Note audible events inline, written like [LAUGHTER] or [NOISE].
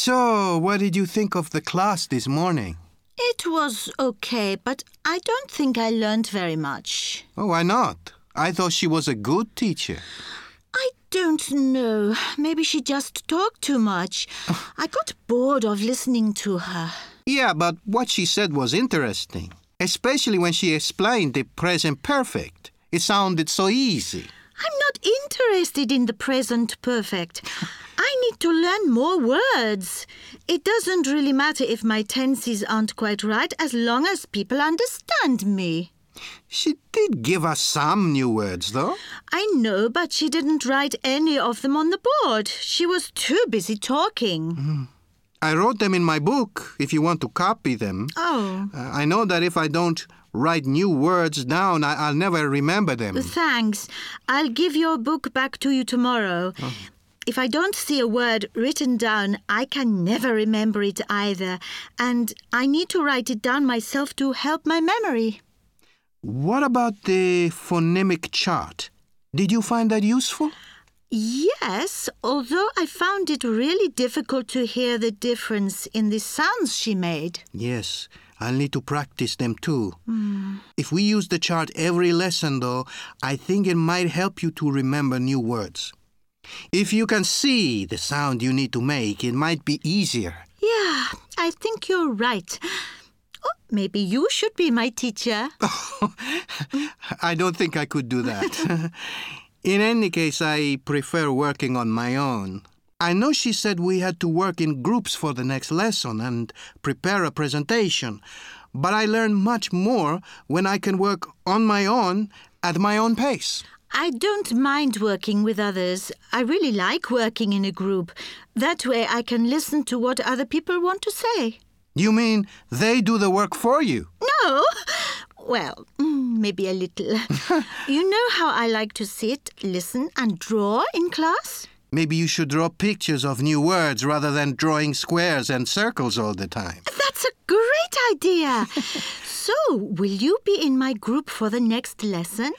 So, what did you think of the class this morning? It was okay, but I don't think I learned very much. Oh, why not? I thought she was a good teacher. I don't know. Maybe she just talked too much. [SIGHS] I got bored of listening to her. Yeah, but what she said was interesting, especially when she explained the present perfect. It sounded so easy. I'm not interested in the present perfect. I [LAUGHS] need to learn more words. It doesn't really matter if my tenses aren't quite right as long as people understand me. She did give us some new words, though. I know, but she didn't write any of them on the board. She was too busy talking. I wrote them in my book if you want to copy them. Oh, Uh, I know that if I don't write new words down, I- I'll never remember them. thanks. I'll give your book back to you tomorrow. If I don't see a word written down, I can never remember it either. And I need to write it down myself to help my memory. What about the phonemic chart? Did you find that useful? Yes, although I found it really difficult to hear the difference in the sounds she made. Yes, I'll need to practice them too. Hmm. If we use the chart every lesson, though, I think it might help you to remember new words. If you can see the sound you need to make, it might be easier. Yeah, I think you're right. Oh, maybe you should be my teacher. [LAUGHS] I don't think I could do that. [LAUGHS] in any case, I prefer working on my own. I know she said we had to work in groups for the next lesson and prepare a presentation, but I learn much more when I can work on my own at my own pace. I don't mind working with others. I really like working in a group. That way I can listen to what other people want to say. You mean they do the work for you? No? Well, mm, maybe a little. [LAUGHS] you know how I like to sit, listen, and draw in class? Maybe you should draw pictures of new words rather than drawing squares and circles all the time. That's a great idea. [LAUGHS] so, will you be in my group for the next lesson?